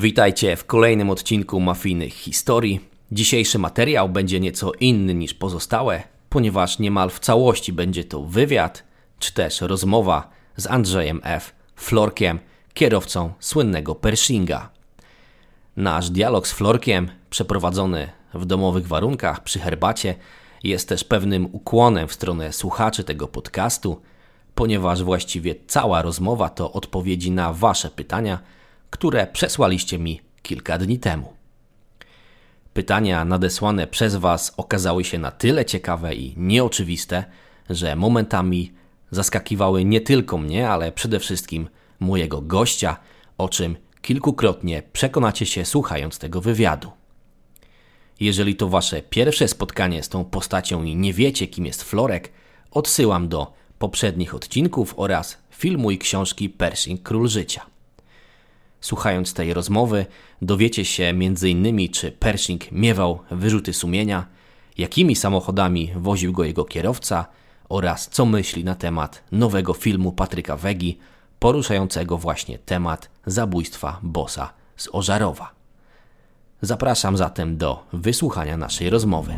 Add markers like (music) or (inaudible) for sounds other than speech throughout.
Witajcie w kolejnym odcinku Mafijnych Historii. Dzisiejszy materiał będzie nieco inny niż pozostałe, ponieważ niemal w całości będzie to wywiad, czy też rozmowa z Andrzejem F. Florkiem, kierowcą słynnego Pershinga. Nasz dialog z Florkiem, przeprowadzony w domowych warunkach przy herbacie, jest też pewnym ukłonem w stronę słuchaczy tego podcastu, ponieważ właściwie cała rozmowa to odpowiedzi na Wasze pytania, które przesłaliście mi kilka dni temu. Pytania nadesłane przez Was okazały się na tyle ciekawe i nieoczywiste, że momentami zaskakiwały nie tylko mnie, ale przede wszystkim mojego gościa, o czym kilkukrotnie przekonacie się słuchając tego wywiadu. Jeżeli to Wasze pierwsze spotkanie z tą postacią i nie wiecie, kim jest Florek, odsyłam do poprzednich odcinków oraz filmu i książki Pershing Król Życia. Słuchając tej rozmowy, dowiecie się m.in. czy Pershing miewał wyrzuty sumienia, jakimi samochodami woził go jego kierowca oraz co myśli na temat nowego filmu Patryka Wegi, poruszającego właśnie temat zabójstwa bossa z Ożarowa. Zapraszam zatem do wysłuchania naszej rozmowy.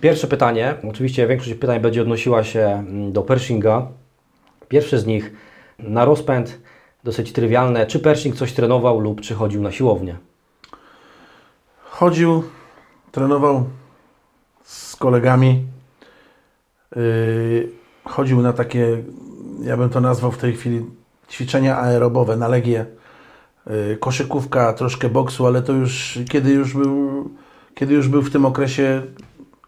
Pierwsze pytanie. Oczywiście większość pytań będzie odnosiła się do Pershinga. Pierwsze z nich na rozpęd, dosyć trywialne. Czy Pershing coś trenował lub czy chodził na siłownię? Chodził, trenował z kolegami. Yy, chodził na takie, ja bym to nazwał w tej chwili ćwiczenia aerobowe na legie. Yy, koszykówka, troszkę boksu, ale to już kiedy już był, kiedy już był w tym okresie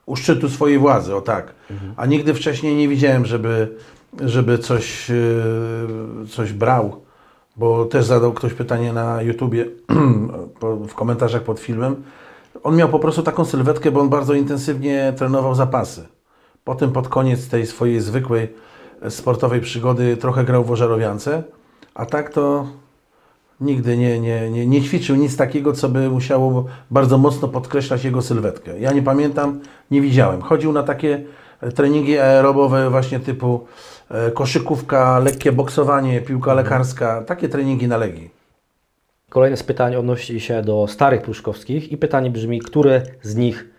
u szczytu swojej władzy, o tak. Mhm. A nigdy wcześniej nie widziałem, żeby, żeby coś, yy, coś brał, bo też zadał ktoś pytanie na YouTubie, (clears throat) w komentarzach pod filmem. On miał po prostu taką sylwetkę, bo on bardzo intensywnie trenował zapasy. Potem pod koniec tej swojej zwykłej sportowej przygody trochę grał w ożarowiance, a tak to nigdy nie, nie, nie, nie ćwiczył nic takiego, co by musiało bardzo mocno podkreślać jego sylwetkę. Ja nie pamiętam, nie widziałem. Chodził na takie treningi aerobowe właśnie typu e, koszykówka, lekkie boksowanie, piłka mhm. lekarska, takie treningi na legi. Kolejne z pytań odnosi się do starych Pruszkowskich i pytanie brzmi, który z nich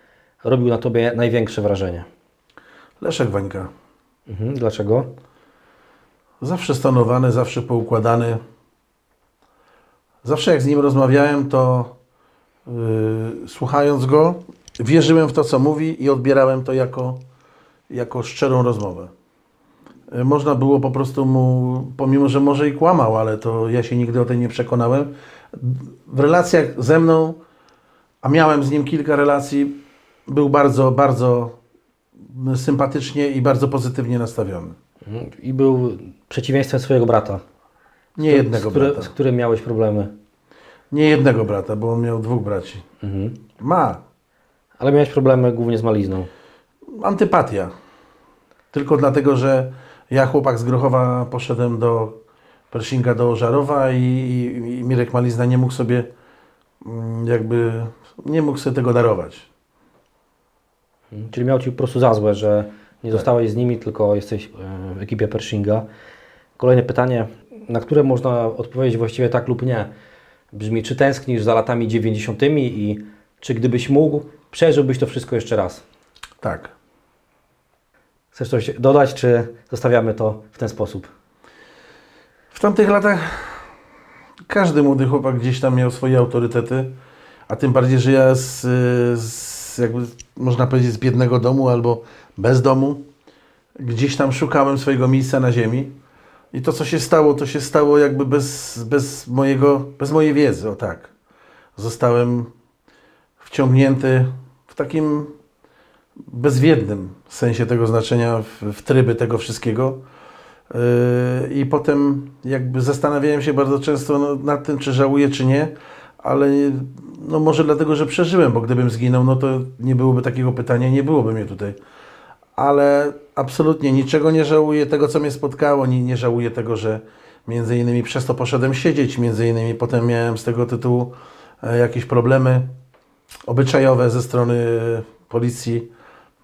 robił na Tobie największe wrażenie? Leszek Wańka. Mhm, dlaczego? Zawsze stanowany, zawsze poukładany. Zawsze jak z nim rozmawiałem, to yy, słuchając go, wierzyłem w to, co mówi i odbierałem to jako, jako szczerą rozmowę. Można było po prostu mu, pomimo że może i kłamał, ale to ja się nigdy o tym nie przekonałem. W relacjach ze mną, a miałem z nim kilka relacji, był bardzo, bardzo sympatycznie i bardzo pozytywnie nastawiony. I był przeciwieństwem swojego brata. Nie z, jednego z, brata. Z którym miałeś problemy? Nie jednego brata, bo on miał dwóch braci. Mhm. Ma. Ale miałeś problemy głównie z malizną. Antypatia. Tylko dlatego, że ja, chłopak z Grochowa, poszedłem do Pershinga, do Żarowa i, i, i Mirek Malizna nie mógł sobie mm, jakby, nie mógł sobie tego darować. Mhm. Czyli miał Ci po prostu za złe, że nie tak. zostałeś z nimi, tylko jesteś e, w ekipie Pershinga. Kolejne pytanie, na które można odpowiedzieć właściwie tak lub nie. Brzmi, czy tęsknisz za latami 90. i czy gdybyś mógł, przeżyłbyś to wszystko jeszcze raz? Tak. Chcesz coś dodać, czy zostawiamy to w ten sposób? W tamtych latach każdy młody chłopak gdzieś tam miał swoje autorytety, a tym bardziej, że ja z, z jakby można powiedzieć z biednego domu albo bez domu, gdzieś tam szukałem swojego miejsca na ziemi i to, co się stało, to się stało jakby bez, bez, mojego, bez mojej wiedzy, o tak. Zostałem wciągnięty w takim bezwiednym sensie tego znaczenia, w, w tryby tego wszystkiego. Yy, I potem jakby zastanawiałem się bardzo często no, nad tym, czy żałuję, czy nie, ale no może dlatego, że przeżyłem, bo gdybym zginął, no to nie byłoby takiego pytania, nie byłoby mnie tutaj ale absolutnie niczego nie żałuję tego, co mnie spotkało. Nie, nie żałuję tego, że między innymi przez to poszedłem siedzieć, między innymi potem miałem z tego tytułu e, jakieś problemy obyczajowe ze strony policji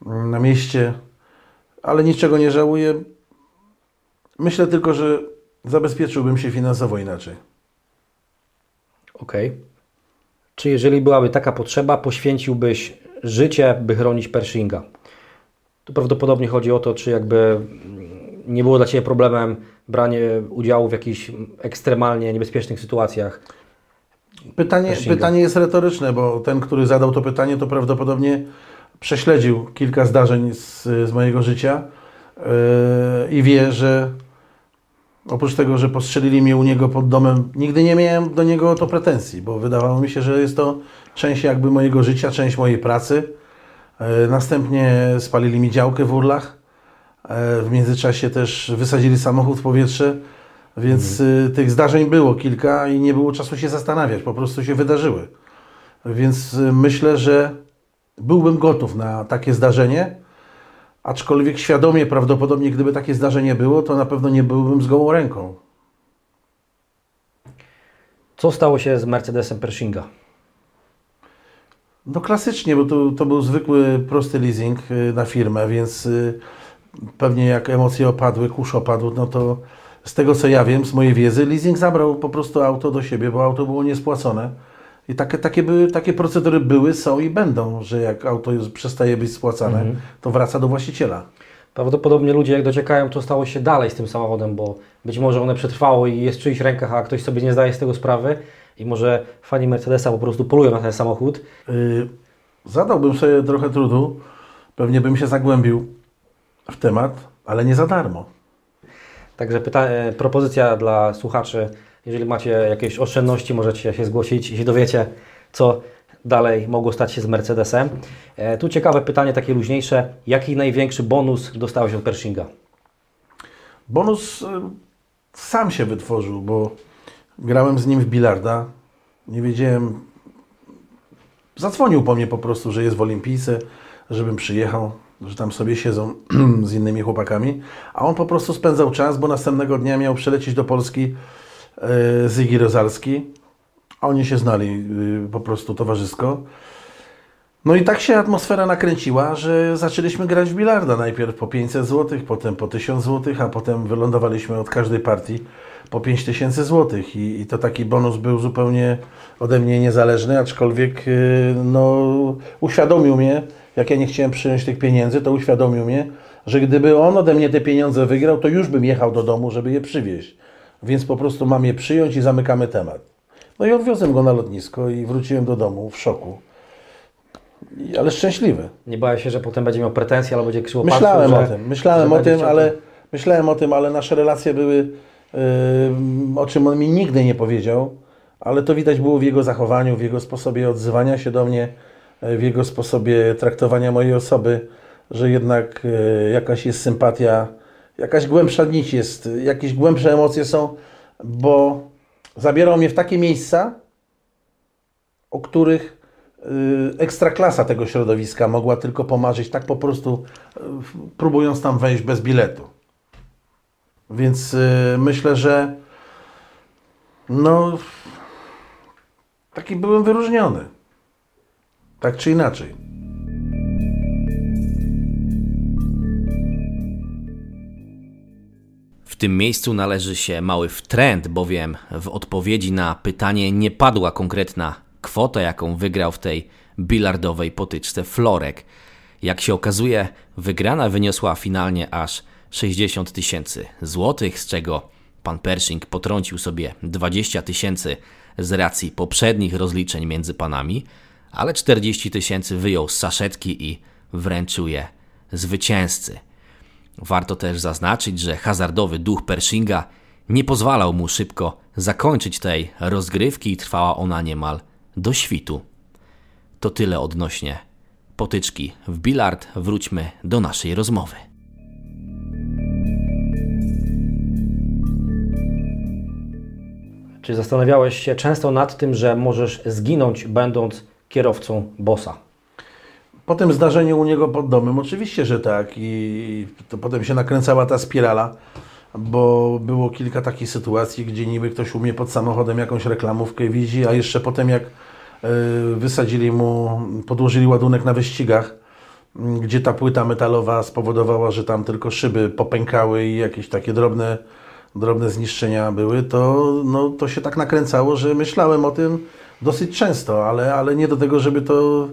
na mieście, ale niczego nie żałuję. Myślę tylko, że zabezpieczyłbym się finansowo inaczej. Okej. Okay. Czy jeżeli byłaby taka potrzeba, poświęciłbyś życie, by chronić Pershinga? Tu prawdopodobnie chodzi o to, czy jakby nie było dla Ciebie problemem branie udziału w jakichś ekstremalnie niebezpiecznych sytuacjach. Pytanie, pytanie jest retoryczne, bo ten, który zadał to pytanie, to prawdopodobnie prześledził kilka zdarzeń z, z mojego życia yy, i wie, że oprócz tego, że postrzelili mnie u niego pod domem, nigdy nie miałem do niego o to pretensji, bo wydawało mi się, że jest to część jakby mojego życia, część mojej pracy. Yy, następnie spalili mi działkę w Urlach. Yy, w międzyczasie też wysadzili samochód w powietrze więc mhm. tych zdarzeń było kilka i nie było czasu się zastanawiać, po prostu się wydarzyły. Więc myślę, że byłbym gotów na takie zdarzenie, aczkolwiek świadomie prawdopodobnie, gdyby takie zdarzenie było, to na pewno nie byłbym z gołą ręką. Co stało się z Mercedesem Pershinga? No klasycznie, bo to, to był zwykły, prosty leasing y, na firmę, więc pewnie jak emocje opadły, kurz opadł, no to z tego co ja wiem, z mojej wiedzy, leasing zabrał po prostu auto do siebie, bo auto było niespłacone. I takie, takie, były, takie procedury były, są i będą, że jak auto już przestaje być spłacane, mhm. to wraca do właściciela. Prawdopodobnie ludzie jak dociekają, co stało się dalej z tym samochodem, bo być może one przetrwało i jest w czyichś rękach, a ktoś sobie nie zdaje z tego sprawy i może fani Mercedesa po prostu polują na ten samochód. Yy, zadałbym sobie trochę trudu, pewnie bym się zagłębił w temat, ale nie za darmo. Także pyta- propozycja dla słuchaczy, jeżeli macie jakieś oszczędności, możecie się zgłosić i się dowiecie, co dalej mogło stać się z Mercedesem. E, tu ciekawe pytanie, takie luźniejsze. Jaki największy bonus dostałeś od Pershinga? Bonus e, sam się wytworzył, bo grałem z nim w bilarda. Nie wiedziałem. Zadzwonił po mnie po prostu, że jest w Olimpijce, żebym przyjechał że tam sobie siedzą (clears throat) z innymi chłopakami, a on po prostu spędzał czas, bo następnego dnia miał przylecieć do Polski Zygi Rozalski, oni się znali e, po prostu towarzysko. No i tak się atmosfera nakręciła, że zaczęliśmy grać w bilarda. Najpierw po 500 zł, potem po 1000 zł, a potem wylądowaliśmy od każdej partii po 5000 zł. I, I to taki bonus był zupełnie ode mnie niezależny, aczkolwiek e, no, uświadomił mnie, jak ja nie chciałem przyjąć tych pieniędzy, to uświadomił mnie, że gdyby on ode mnie te pieniądze wygrał, to już bym jechał do domu, żeby je przywieźć. Więc po prostu mam je przyjąć i zamykamy temat. No i odwiozłem go na lotnisko i wróciłem do domu w szoku. Ale szczęśliwy. Nie bałem się, że potem będzie miał pretensje albo będzie krzywo Myślałem patrzył, o tym, myślałem o tym, ale myślałem o tym, ale nasze relacje były, yy, o czym on mi nigdy nie powiedział, ale to widać było w jego zachowaniu, w jego sposobie odzywania się do mnie w jego sposobie traktowania mojej osoby, że jednak e, jakaś jest sympatia, jakaś głębsza nić jest, jakieś głębsze emocje są, bo zabierał mnie w takie miejsca, o których e, ekstraklasa tego środowiska mogła tylko pomarzyć, tak po prostu e, próbując tam wejść bez biletu. Więc myślę, że no taki byłem wyróżniony. Tak czy inaczej. Tym miejscu należy się mały wtręt, bowiem w odpowiedzi na pytanie nie padła konkretna kwota, jaką wygrał w tej bilardowej potyczce Florek. Jak się okazuje, wygrana wyniosła finalnie aż 60 tysięcy złotych, z czego pan Pershing potrącił sobie 20 tysięcy z racji poprzednich rozliczeń między panami, ale 40 tysięcy wyjął z saszetki i wręczył je zwycięzcy. Warto też zaznaczyć, że hazardowy duch Pershinga nie pozwalał mu szybko zakończyć tej rozgrywki i trwała ona niemal do świtu. To tyle odnośnie potyczki w bilard. Wróćmy do naszej rozmowy. Czy zastanawiałeś się często nad tym, że możesz zginąć, będąc kierowcą Bossa. Po tym zdarzeniu u niego pod domem, oczywiście, że tak. I to potem się nakręcała ta spirala, bo było kilka takich sytuacji, gdzie niby ktoś umie pod samochodem jakąś reklamówkę widzi, a jeszcze potem jak e, wysadzili mu, podłożyli ładunek na wyścigach, gdzie ta płyta metalowa spowodowała, że tam tylko szyby popękały i jakieś takie drobne drobne zniszczenia były, to, no, to się tak nakręcało, że myślałem o tym dosyć często, ale, ale nie do tego, żeby to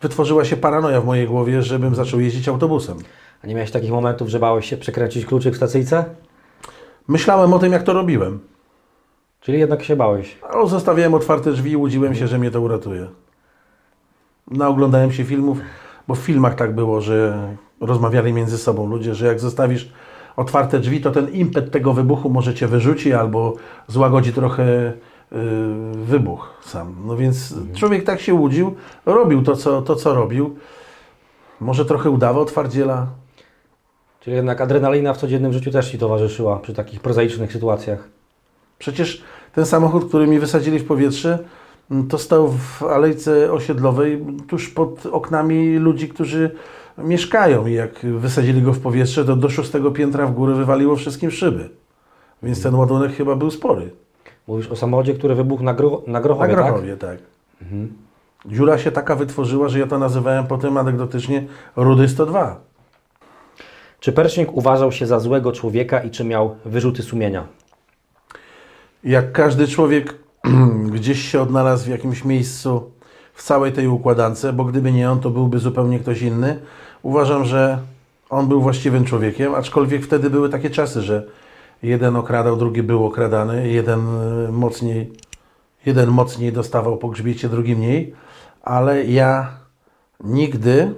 wytworzyła się paranoja w mojej głowie, żebym zaczął jeździć autobusem. A nie miałeś takich momentów, że bałeś się przekręcić kluczyk w stacyjce? Myślałem o tym, jak to robiłem. Czyli jednak się bałeś. Ale zostawiałem otwarte drzwi i łudziłem się, że mnie to uratuje. Naoglądałem się filmów, bo w filmach tak było, że rozmawiali między sobą ludzie, że jak zostawisz otwarte drzwi, to ten impet tego wybuchu może Cię wyrzuci albo złagodzi trochę wybuch sam. No więc człowiek tak się łudził, robił to co, to, co robił. Może trochę udawał twardziela. Czyli jednak adrenalina w codziennym życiu też Ci towarzyszyła przy takich prozaicznych sytuacjach. Przecież ten samochód, który mi wysadzili w powietrze, mm, to stał w alejce osiedlowej, tuż pod oknami ludzi, którzy mieszkają. I jak wysadzili go w powietrze, to do szóstego piętra w górę wywaliło wszystkim szyby. Więc ten ładunek chyba był spory. Mówisz o samochodzie, który wybuchł na, gro na Grochowie, Na Grochowie, tak. Dziura się taka wytworzyła, że ja to nazywałem potem anegdotycznie Rudy 102. Czy Pershing uważał się za złego człowieka i czy miał wyrzuty sumienia? Jak każdy człowiek (clears throat) gdzieś się odnalazł w jakimś miejscu w całej tej układance, bo gdyby nie on, to byłby zupełnie ktoś inny. Uważam, że on był właściwym człowiekiem, aczkolwiek wtedy były takie czasy, że jeden okradał, drugi był okradany, jeden y, mocniej, jeden mocniej dostawał po grzbiecie, drugi mniej, ale ja nigdy,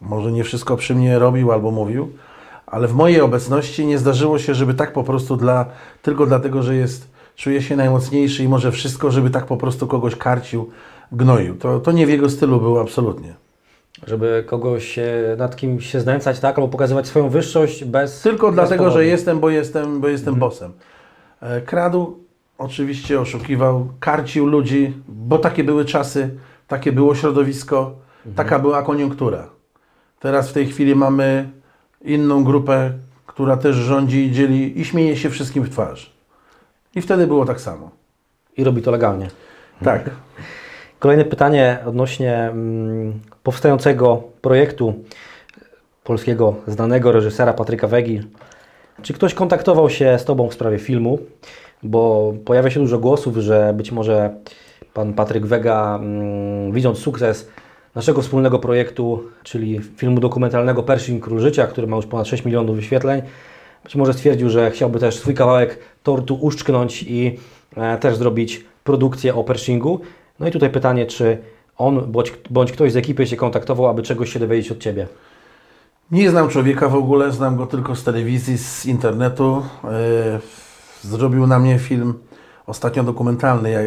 może nie wszystko przy mnie robił albo mówił, ale w mojej obecności nie zdarzyło się, żeby tak po prostu dla, tylko dlatego, że jest, czuje się najmocniejszy i może wszystko, żeby tak po prostu kogoś karcił, gnoił. To, to nie w jego stylu było absolutnie. Żeby kogoś nad kimś się znęcać, tak? Albo pokazywać swoją wyższość bez. Tylko bez dlatego, powodu. że jestem, bo jestem, bo jestem bossem. E, Kradł, oczywiście oszukiwał, karcił ludzi, bo takie były czasy, takie było środowisko, taka była koniunktura. Teraz w tej chwili mamy inną grupę, która też rządzi i dzieli i śmieje się wszystkim w twarz. I wtedy było tak samo. I robi to legalnie. Tak. (laughs) Kolejne pytanie odnośnie mm, powstającego projektu polskiego znanego reżysera Patryka Wegi. Czy ktoś kontaktował się z Tobą w sprawie filmu? Bo pojawia się dużo głosów, że być może Pan Patryk Wega, mm, widząc sukces naszego wspólnego projektu, czyli filmu dokumentalnego Pershing Król Życia, który ma już ponad 6 milionów wyświetleń, być może stwierdził, że chciałby też swój kawałek tortu uszczknąć i e, też zrobić produkcję o Pershingu. No i tutaj pytanie, czy on bądź, bądź ktoś z ekipy się kontaktował, aby czegoś się dowiedzieć od Ciebie. Nie znam człowieka w ogóle, znam go tylko z telewizji, z internetu. E, Zrobił na mnie film ostatnio dokumentalny. Ja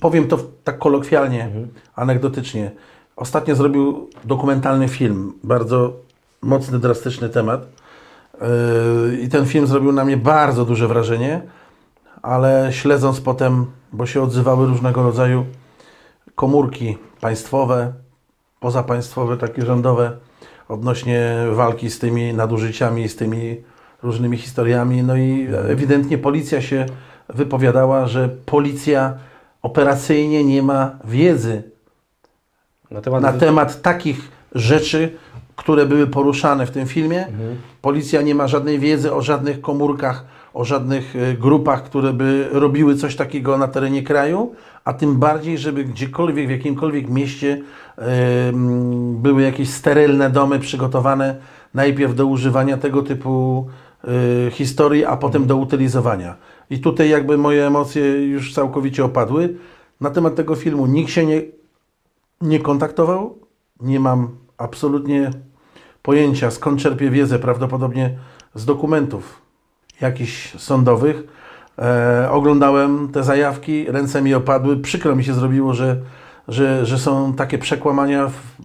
powiem to tak kolokwialnie, anegdotycznie. Ostatnio zrobił dokumentalny film, bardzo mocny, drastyczny temat. E, I ten film zrobił na mnie bardzo duże wrażenie, ale śledząc potem, bo się odzywały różnego rodzaju komórki państwowe, pozapaństwowe, takie rządowe, odnośnie walki z tymi nadużyciami, z tymi różnymi historiami. No i ewidentnie policja się wypowiadała, że policja operacyjnie nie ma wiedzy Na temat, na temat takich rzeczy, które były poruszane w tym filmie. Policja nie ma żadnej wiedzy o żadnych komórkach, o żadnych e, grupach, które by robiły coś takiego na terenie kraju, a tym bardziej, żeby gdziekolwiek, w jakimkolwiek mieście e, były jakieś sterylne domy przygotowane najpierw do używania tego typu e, historii, a potem do utylizowania. I tutaj jakby moje emocje już całkowicie opadły. Na temat tego filmu nikt się nie, nie kontaktował. Nie mam absolutnie pojęcia, skąd czerpię wiedzę, prawdopodobnie z dokumentów jakichś sądowych. E, oglądałem te zajawki, ręce mi opadły. Przykro mi się zrobiło, że, że, że są takie przekłamania w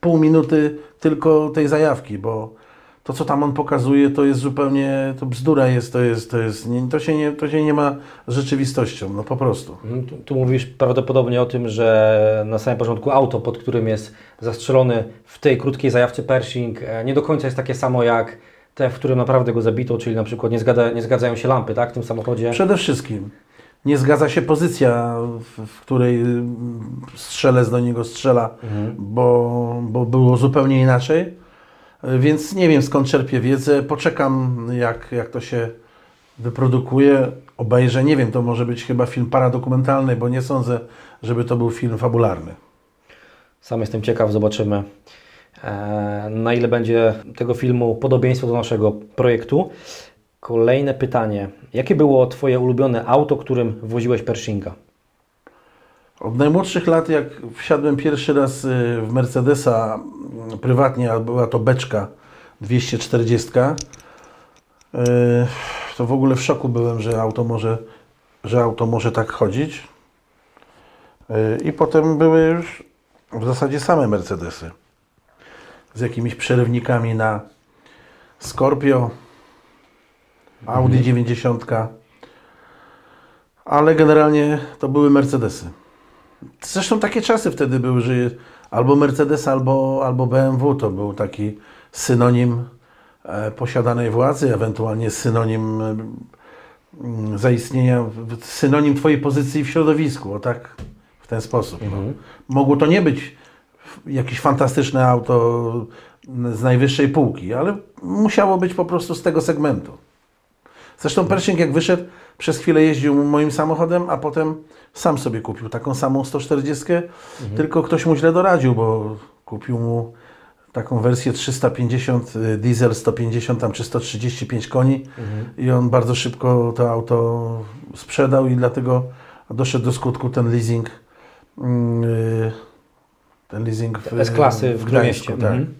pół minuty tylko tej zajawki, bo to, co tam on pokazuje, to jest zupełnie, to bzdura jest, to jest, to jest, nie, to się nie, to się nie ma z rzeczywistością, no po prostu. Mhm, Tu, tu mówisz prawdopodobnie o tym, że na samym początku auto, pod którym jest zastrzelony w tej krótkiej zajawce Pershing, e, nie do końca jest takie samo jak te, w którym naprawdę go zabito, czyli na przykład nie, nie zgadzają się lampy tak, w tym samochodzie. Przede wszystkim nie zgadza się pozycja, w, której mm, strzelec do niego strzela, bo, bo było zupełnie inaczej. E, Więc nie wiem skąd czerpię wiedzę. Poczekam jak, jak to się wyprodukuje. Obejrzę. Nie wiem, to może być chyba film paradokumentalny, bo nie sądzę, żeby to był film fabularny. Sam jestem ciekaw, zobaczymy na ile będzie tego filmu podobieństwo do naszego projektu. Kolejne pytanie. Jakie było Twoje ulubione auto, którym woziłeś Pershinga? Od najmłodszych lat, jak wsiadłem pierwszy raz y, w Mercedesa mm, prywatnie, a była to beczka 240, y, to w ogóle w szoku byłem, że auto może, że auto może tak chodzić. Y, I potem były już w zasadzie same Mercedesy z jakimiś przerywnikami na Scorpio, Audi 90, ale generalnie to były Mercedesy. Zresztą takie czasy wtedy były, że albo Mercedes, albo, albo BMW to był taki synonim e, posiadanej władzy, ewentualnie synonim e, zaistnienia, synonim Twojej pozycji w środowisku, o tak, w ten sposób. No. Mogło to nie być jakieś fantastyczne auto z najwyższej półki, ale musiało być po prostu z tego segmentu. Zresztą Pershing jak wyszedł, przez chwilę jeździł moim samochodem, a potem sam sobie kupił taką samą 140, tylko ktoś mu źle doradził, bo kupił mu taką wersję 350 y, diesel 150 tam czy 135 koni. I on bardzo szybko to auto sprzedał i dlatego doszedł do skutku ten leasing mm, y, ten leasing w, S-klasy w Gdańsku, Gdańsku. tak. Mhm.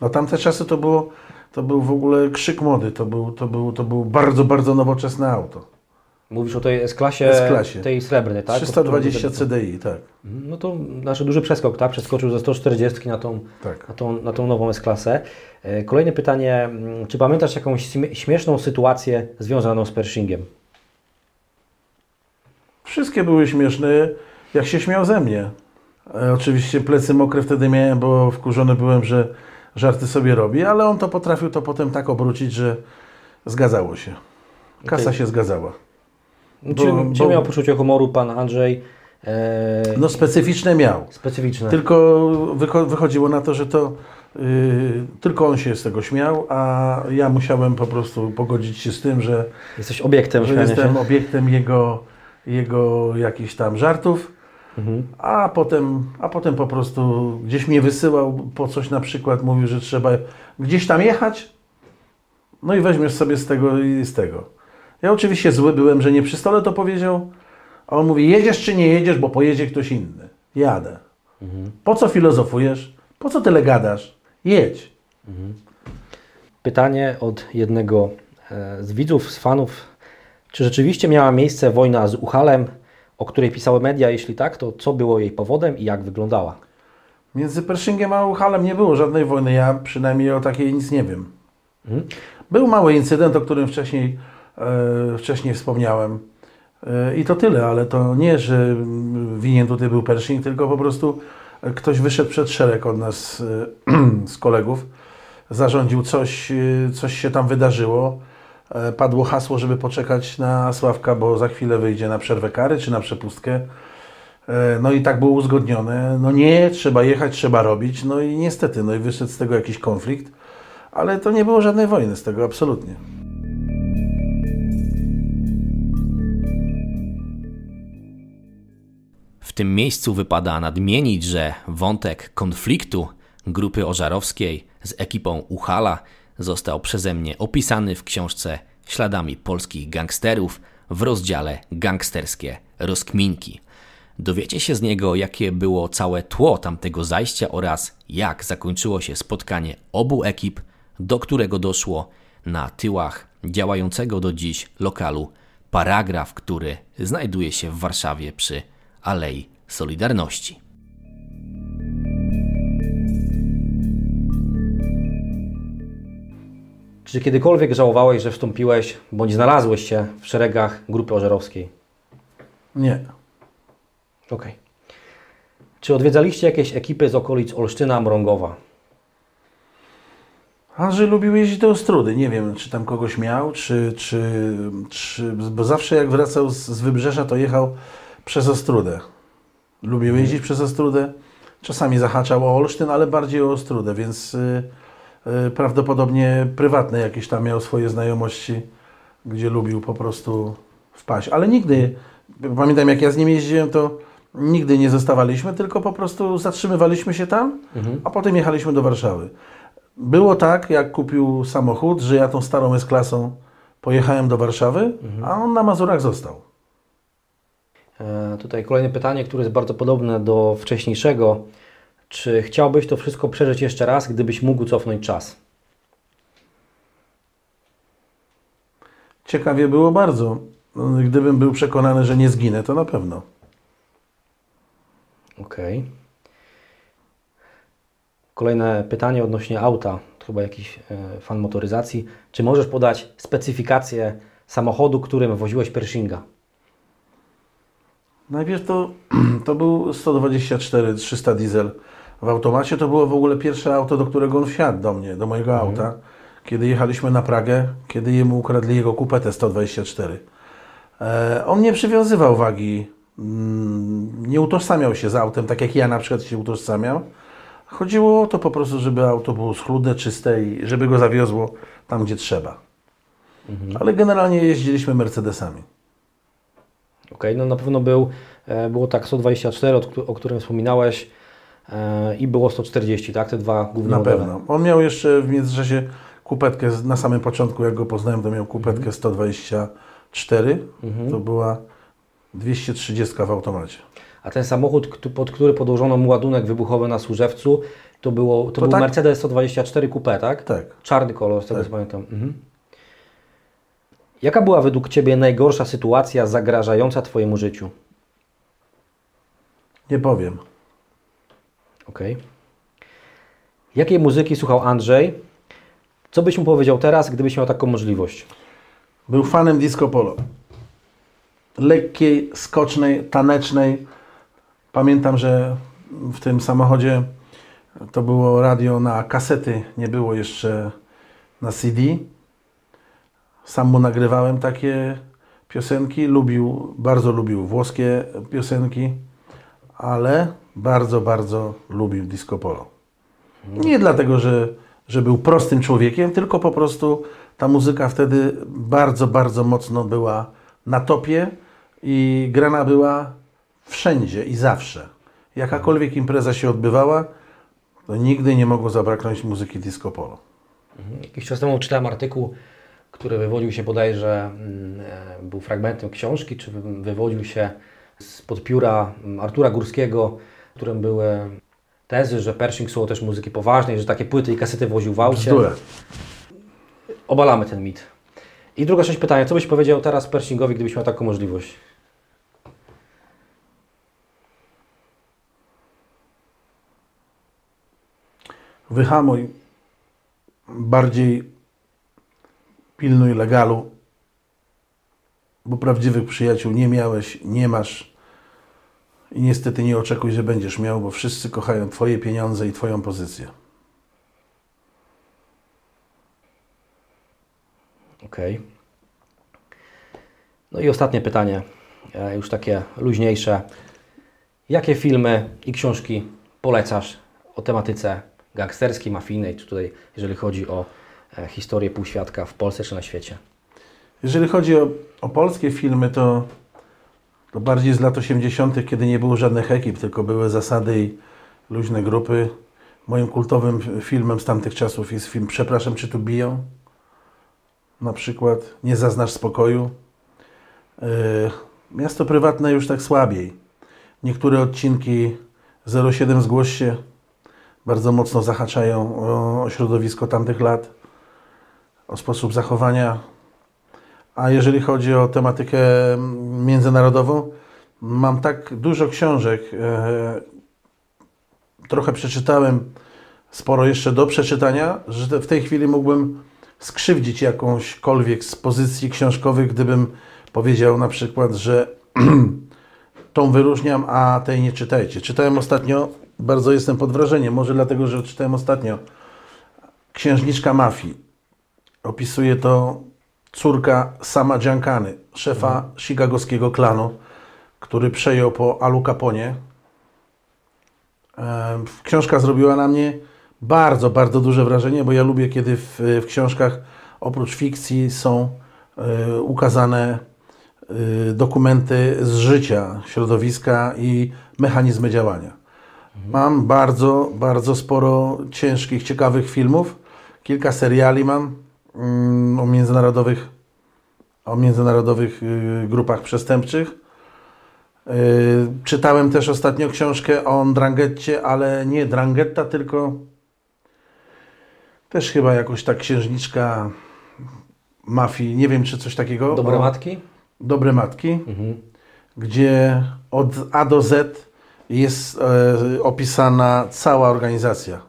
No tamte czasy to było, to był w ogóle krzyk mody, to był, to był, to był bardzo, bardzo nowoczesne auto. Mówisz o tej S-klasie, S-klasie. tej srebrnej, tak? 320 CDI, tak. Mhm, No to nasz duży przeskok, tak? Przeskoczył ze 140 na tą, tak. na tą, na tą nową S-klasę. E, Kolejne pytanie. mm, Czy pamiętasz jakąś śmie- śmieszną sytuację związaną z Pershingiem? Wszystkie były śmieszne, jak się śmiał ze mnie. E, oczywiście plecy mokre wtedy miałem, bo wkurzony byłem, że żarty sobie robi, ale on to potrafił to potem tak obrócić, że zgadzało się. Kasa Okej. się zgadzała. Czy, Bo- czy bo- miał poczucie humoru pan Andrzej? E, No specyficzne miał. specyficzne. Tylko wycho- wychodziło na to, że to yy, tylko on się z tego śmiał, a ja musiałem po prostu pogodzić się z tym, że, Jesteś obiektem że jestem się. obiektem jego, jego jakichś tam żartów, Mhm. a potem, a potem po prostu gdzieś mnie wysyłał po coś na przykład, mówił, że trzeba gdzieś tam jechać, no i weźmiesz sobie z tego i z tego. Ja oczywiście zły byłem, że nie przy stole to powiedział, a on mówi, jedziesz czy nie jedziesz, bo pojedzie ktoś inny. Jadę. Po co filozofujesz? Po co tyle gadasz? Jedź. Pytanie od jednego e, z widzów, z fanów. Czy rzeczywiście miała miejsce wojna z Uchalem, o której pisały media? Jeśli tak, to co było jej powodem i jak wyglądała? Między Pershingiem a Uchalem nie było żadnej wojny. Ja przynajmniej o takiej nic nie wiem. Był mały incydent, o którym wcześniej, e, wcześniej wspomniałem. E, I to tyle, ale to nie, że winien tutaj był Pershing, tylko po prostu e, ktoś wyszedł przed szereg od nas e, (clears throat) z kolegów, zarządził coś, e, coś się tam wydarzyło. E, Padło hasło, żeby poczekać na Sławka, bo za chwilę wyjdzie na przerwę kary czy na przepustkę. E, No i tak było uzgodnione. No nie, trzeba jechać, trzeba robić. No i niestety, no i wyszedł z tego jakiś konflikt, ale to nie było żadnej wojny z tego, absolutnie. W tym miejscu wypada nadmienić, że wątek konfliktu grupy ożarowskiej z ekipą Uchala został przeze mnie opisany w książce Śladami polskich gangsterów w rozdziale Gangsterskie rozkminki. Dowiecie się z niego, jakie było całe tło tamtego zajścia oraz jak zakończyło się spotkanie obu ekip, do którego doszło na tyłach działającego do dziś lokalu Paragraf, który znajduje się w Warszawie przy Alei Solidarności. Czy kiedykolwiek żałowałeś, że wstąpiłeś bądź znalazłeś się w szeregach grupy ożarowskiej? Nie. Okej. Czy odwiedzaliście jakieś ekipy z okolic Olsztyna, Mrągowa? Andrzej lubił jeździć do Ostrudy. Nie wiem, czy tam kogoś miał, czy, czy, czy bo zawsze jak wracał z, z Wybrzeża, to jechał przez Ostrudę. Lubił jeździć przez Ostrudę. Czasami zahaczał o Olsztyn, ale bardziej o Ostrudę, więc y, y, prawdopodobnie prywatne jakieś tam miał swoje znajomości, gdzie lubił po prostu wpaść. Ale nigdy, pamiętam jak ja z nim jeździłem, to nigdy nie zostawaliśmy, tylko po prostu zatrzymywaliśmy się tam, a potem jechaliśmy do Warszawy. Było tak, jak kupił samochód, że ja tą starą S-klasą pojechałem do Warszawy, a on na Mazurach został. E, tutaj kolejne pytanie, które jest bardzo podobne do wcześniejszego. Czy chciałbyś to wszystko przeżyć jeszcze raz, gdybyś mógł cofnąć czas? Ciekawie było bardzo. Gdybym był przekonany, że nie zginę, to na pewno. Okej. Kolejne pytanie odnośnie auta. Chyba jakiś e, fan motoryzacji. Czy możesz podać specyfikację samochodu, którym woziłeś Pershinga? Najpierw to, (clears throat) to był 124 300 diesel w automacie. To było w ogóle pierwsze auto, do którego on wsiadł do mnie, do mojego auta. Kiedy jechaliśmy na Pragę, kiedy jemu ukradli jego kupetę 124. E, on nie przywiązywał wagi, mm, nie utożsamiał się z autem, tak jak ja na przykład się utożsamiał. Chodziło o to po prostu, żeby auto było schludne, czyste i żeby go zawiozło tam, gdzie trzeba. Ale generalnie jeździliśmy Mercedesami. Okej, no na pewno był, e, było tak 124, o, któ- o którym wspominałeś i było 140, tak? Te dwa główne Na modele. pewno. On miał jeszcze w międzyczasie kupetkę, na samym początku jak go poznałem, to miał kupetkę 124. To była 230 w automacie. A ten samochód, pod który podłożono mu ładunek wybuchowy na Służewcu, to, było, to, To był tak? Mercedes 124 Coupe, tak? Tak. Czarny kolor, z tego Tak. co pamiętam. Mhm. Jaka była według Ciebie najgorsza sytuacja zagrażająca Twojemu życiu? Nie powiem. Okej. Jakiej muzyki słuchał Andrzej? Co byś mu powiedział teraz, gdybyś miał taką możliwość? Był fanem disco polo. Lekkiej, skocznej, tanecznej. Pamiętam, że w tym samochodzie to było radio na kasety, nie było jeszcze na CD. Sam mu nagrywałem takie piosenki. Lubił, bardzo lubił włoskie piosenki, ale bardzo, bardzo lubił disco polo. Nie dlatego, że, że był prostym człowiekiem, tylko po prostu ta muzyka wtedy bardzo, bardzo mocno była na topie i grana była wszędzie i zawsze. Jakakolwiek impreza się odbywała, to nigdy nie mogło zabraknąć muzyki disco polo. Jakiś czas temu czytałem artykuł, który wywodził się bodajże, mm, e, był fragmentem książki, czy wy- wywodził się spod pióra mm, Artura Górskiego, w którym były tezy, że Pershing słuchał też muzyki poważnej, że takie płyty i kasety woził w aucie. Bzdura. Obalamy ten mit. I druga część pytania. Co byś powiedział teraz Pershingowi, gdybyś miał taką możliwość? Wyhamuj, bardziej pilnuj legalu, bo prawdziwych przyjaciół nie miałeś, nie masz i niestety nie oczekuj, że będziesz miał, bo wszyscy kochają Twoje pieniądze i Twoją pozycję. Okej. No i ostatnie pytanie, e, już takie luźniejsze. Jakie filmy i książki polecasz o tematyce gangsterskiej, mafijnej, czy tutaj, jeżeli chodzi o e, historię półświadka w Polsce czy na świecie? Jeżeli chodzi o, o polskie filmy, to, to bardziej z lat 80., kiedy nie było żadnych ekip, tylko były zasady i luźne grupy. Moim kultowym filmem z tamtych czasów jest film Przepraszam, czy tu biją? Na przykład Nie zaznasz spokoju. Yy, miasto prywatne już tak słabiej. Niektóre odcinki 07 Zgłoś się bardzo mocno zahaczają o środowisko tamtych lat, o sposób zachowania a jeżeli chodzi o tematykę międzynarodową, mam tak dużo książek. e, Trochę przeczytałem, sporo jeszcze do przeczytania, że w tej chwili mógłbym skrzywdzić jakąśkolwiek z pozycji książkowych, gdybym powiedział na przykład, że (clears throat) tą wyróżniam, a tej nie czytajcie. Czytałem ostatnio, bardzo jestem pod wrażeniem, może dlatego, że czytałem ostatnio Księżniczka Mafii. Opisuje to córka sama Giancany, szefa chicagowskiego klanu, który przejął po Alu Caponie. Em, Książka zrobiła na mnie bardzo, bardzo duże wrażenie, bo ja lubię, kiedy w, w książkach oprócz fikcji są y, ukazane y, dokumenty z życia środowiska i mechanizmy działania. Mam bardzo, bardzo sporo ciężkich, ciekawych filmów. Kilka seriali mam o międzynarodowych, o międzynarodowych y, grupach przestępczych. Y, czytałem też ostatnio książkę o Drangetcie, ale nie Drangetta, tylko też chyba jakoś ta księżniczka mafii, nie wiem czy coś takiego. Dobre o, matki? Dobre Matki, Mhm. gdzie od A do Z jest e, opisana cała organizacja.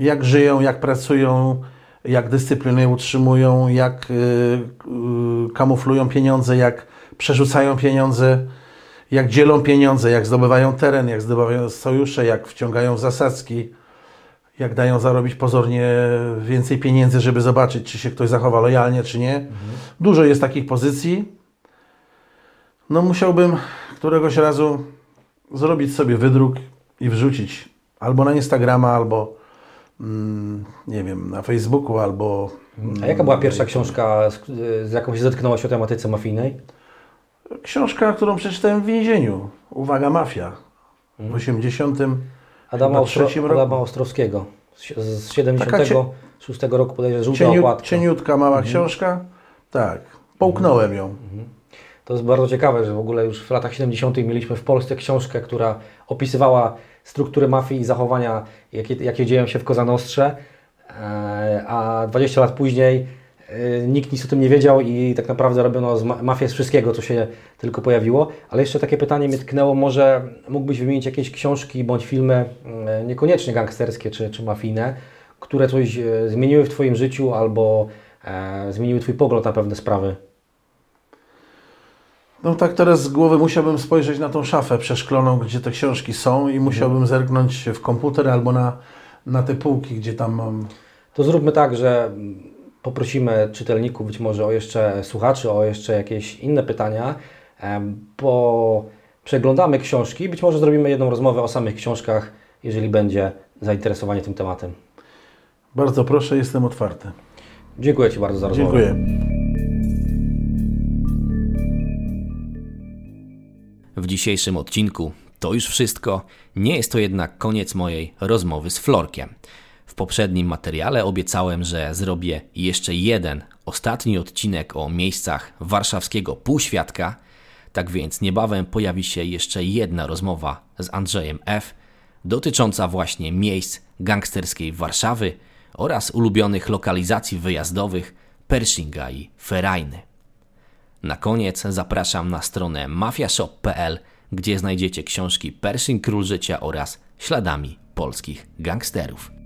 Jak żyją, jak pracują, jak dyscyplinę utrzymują, jak y, y, kamuflują pieniądze, jak przerzucają pieniądze, jak dzielą pieniądze, jak zdobywają teren, jak zdobywają sojusze, jak wciągają w zasadzki, jak dają zarobić pozornie więcej pieniędzy, żeby zobaczyć, czy się ktoś zachowa lojalnie, czy nie. Dużo jest takich pozycji. No musiałbym któregoś razu zrobić sobie wydruk i wrzucić albo na Instagrama, albo nie wiem, na Facebooku, albo A jaka była pierwsza książka, z, z jaką się zetknąłeś o tematyce mafijnej? książka, którą przeczytałem w więzieniu. Uwaga, mafia. W 80. Adama, Chyba Ostro, roku. Adama Ostrowskiego z, z 76 roku podejrzewam, żółta Cieniu, cieniutka, mała książka. Tak. Połknąłem ją. To jest bardzo ciekawe, że w ogóle już w latach 70. mieliśmy w Polsce książkę, która opisywała strukturę mafii i zachowania, jakie, jakie dzieją się w Kozanostrze, e, a 20 lat później e, nikt nic o tym nie wiedział i tak naprawdę robiono mafię z wszystkiego, co się tylko pojawiło. Ale jeszcze takie pytanie mnie tknęło, może mógłbyś wymienić jakieś książki bądź filmy, e, niekoniecznie gangsterskie czy, czy mafijne, które coś zmieniły w Twoim życiu albo zmieniły Twój pogląd na pewne sprawy? No tak teraz z głowy musiałbym spojrzeć na tą szafę przeszkloną, gdzie te książki są i musiałbym zerknąć w komputer albo na, na te półki, gdzie tam mam... To zróbmy tak, że poprosimy czytelników, być może o jeszcze słuchaczy, o jeszcze jakieś inne pytania, bo przeglądamy książki, być może zrobimy jedną rozmowę o samych książkach, jeżeli będzie zainteresowanie tym tematem. Bardzo proszę, jestem otwarty. Dziękuję Ci bardzo za rozmowę. Dziękuję. W dzisiejszym odcinku to już wszystko. Nie jest to jednak koniec mojej rozmowy z Florkiem. W poprzednim materiale obiecałem, że zrobię jeszcze jeden, ostatni odcinek o miejscach warszawskiego półświadka. Tak więc niebawem pojawi się jeszcze jedna rozmowa z Andrzejem F. dotycząca właśnie miejsc gangsterskiej Warszawy oraz ulubionych lokalizacji wyjazdowych Pershinga i Ferajny. Na koniec zapraszam na stronę mafiashop.pl, gdzie znajdziecie książki Pershing Król Życia oraz Śladami polskich gangsterów.